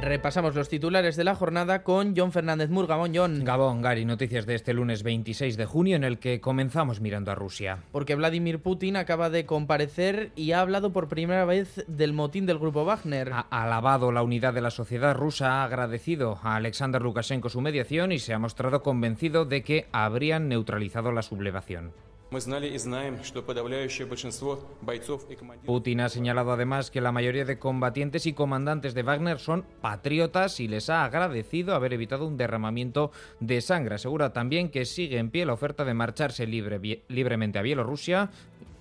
Repasamos los titulares de la jornada con John Fernández Mur. Gabón, John. Gabón, Gary, noticias de este lunes 26 de junio en el que comenzamos mirando a Rusia. Porque Vladimir Putin acaba de comparecer y ha hablado por primera vez del motín del grupo Wagner. Ha alabado la unidad de la sociedad rusa, ha agradecido a Alexander Lukashenko su mediación y se ha mostrado convencido de que habrían neutralizado la sublevación. Putin ha señalado además que la mayoría de combatientes y comandantes de Wagner son patriotas y les ha agradecido haber evitado un derramamiento de sangre. Asegura también que sigue en pie la oferta de marcharse libre, libremente a Bielorrusia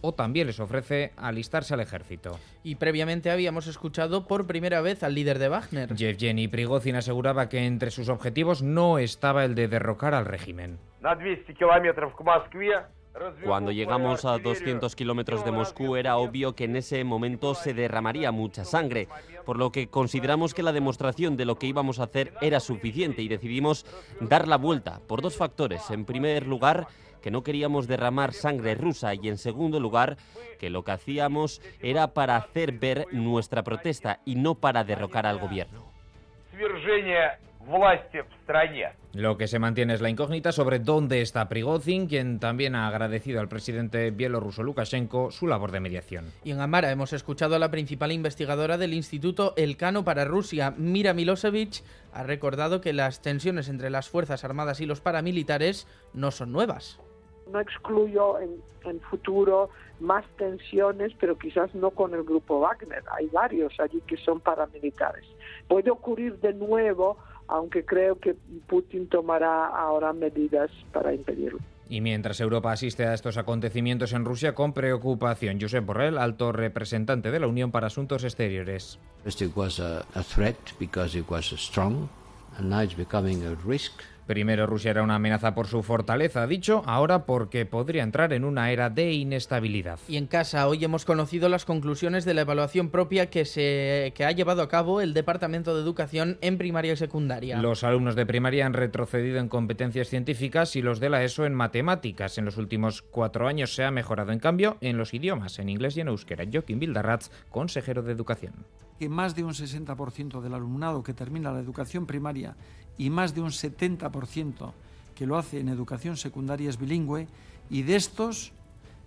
o también les ofrece alistarse al ejército. Y previamente habíamos escuchado por primera vez al líder de Wagner. Yevgeny Prigozhin aseguraba que entre sus objetivos no estaba el de derrocar al régimen. Cuando llegamos a 200 kilómetros de Moscú era obvio que en ese momento se derramaría mucha sangre, por lo que consideramos que la demostración de lo que íbamos a hacer era suficiente y decidimos dar la vuelta por dos factores. En primer lugar, que no queríamos derramar sangre rusa y en segundo lugar, que lo que hacíamos era para hacer ver nuestra protesta y no para derrocar al gobierno. Lo que se mantiene es la incógnita sobre dónde está Prigozhin, quien también ha agradecido al presidente bielorruso Lukashenko su labor de mediación. Y en Amara hemos escuchado a la principal investigadora del Instituto Elcano para Rusia, Mira Milosevic, ha recordado que las tensiones entre las Fuerzas Armadas y los paramilitares no son nuevas. No excluyo en, en futuro más tensiones, pero quizás no con el grupo Wagner. Hay varios allí que son paramilitares. Puede ocurrir de nuevo aunque creo que Putin tomará ahora medidas para impedirlo. Y mientras Europa asiste a estos acontecimientos en Rusia con preocupación, Josep Borrell, alto representante de la Unión para Asuntos Exteriores. Primero Rusia era una amenaza por su fortaleza, ha dicho, ahora porque podría entrar en una era de inestabilidad. Y en casa hoy hemos conocido las conclusiones de la evaluación propia que, se, que ha llevado a cabo el Departamento de Educación en primaria y secundaria. Los alumnos de primaria han retrocedido en competencias científicas y los de la ESO en matemáticas. En los últimos cuatro años se ha mejorado, en cambio, en los idiomas, en inglés y en euskera. Joaquín Bildarratz, consejero de Educación. Que más de un 60% del alumnado que termina la educación primaria y más de un 70% que lo hace en educación secundaria es bilingüe y de estos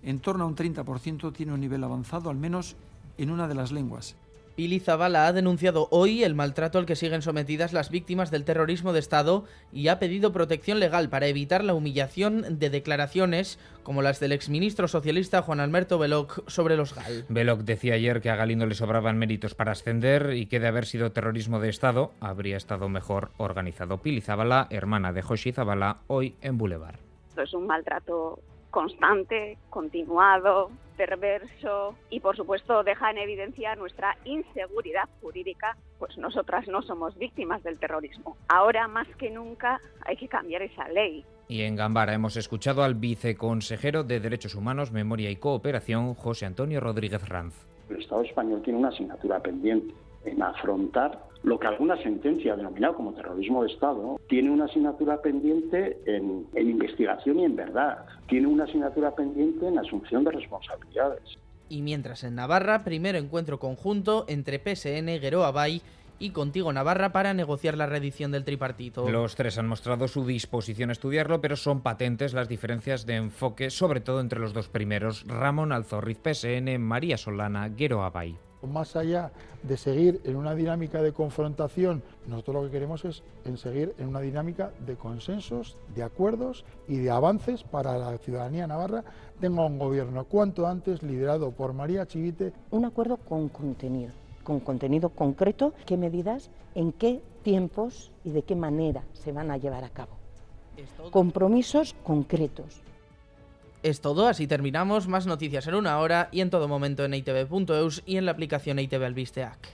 en torno a un 30% tiene un nivel avanzado al menos en una de las lenguas. Pili Zabala ha denunciado hoy el maltrato al que siguen sometidas las víctimas del terrorismo de Estado y ha pedido protección legal para evitar la humillación de declaraciones como las del exministro socialista Juan Alberto Veloc sobre los GAL. Veloc decía ayer que a Galindo le sobraban méritos para ascender y que de haber sido terrorismo de Estado habría estado mejor organizado. Pili Zabala, hermana de Joshi Zabala, hoy en Boulevard. Es un maltrato constante, continuado, perverso y por supuesto deja en evidencia nuestra inseguridad jurídica, pues nosotras no somos víctimas del terrorismo. Ahora más que nunca hay que cambiar esa ley. Y en Gambara hemos escuchado al viceconsejero de Derechos Humanos, Memoria y Cooperación, José Antonio Rodríguez Ranz. El Estado español tiene una asignatura pendiente en afrontar lo que alguna sentencia denominado como terrorismo de Estado tiene una asignatura pendiente en, en, investigación y en verdad, tiene una asignatura pendiente en asunción de responsabilidades. Y mientras en Navarra, primer encuentro conjunto entre PSN, Gueroa Bay y Contigo Navarra para negociar la reedición del tripartito. Los tres han mostrado su disposición a estudiarlo, pero son patentes las diferencias de enfoque, sobre todo entre los dos primeros, Ramón Alzorriz PSN, María Solana, Gueroa Bay. Más allá de seguir en una dinámica de confrontación, nosotros lo que queremos es en seguir en una dinámica de consensos, de acuerdos y de avances para la ciudadanía navarra tenga un gobierno cuanto antes liderado por María Chivite. Un acuerdo con contenido, con contenido concreto, qué medidas, en qué tiempos y de qué manera se van a llevar a cabo. Compromisos concretos. Es todo, así terminamos. Más noticias en una hora y en todo momento en itv.eus y en la aplicación ITV Albisteac.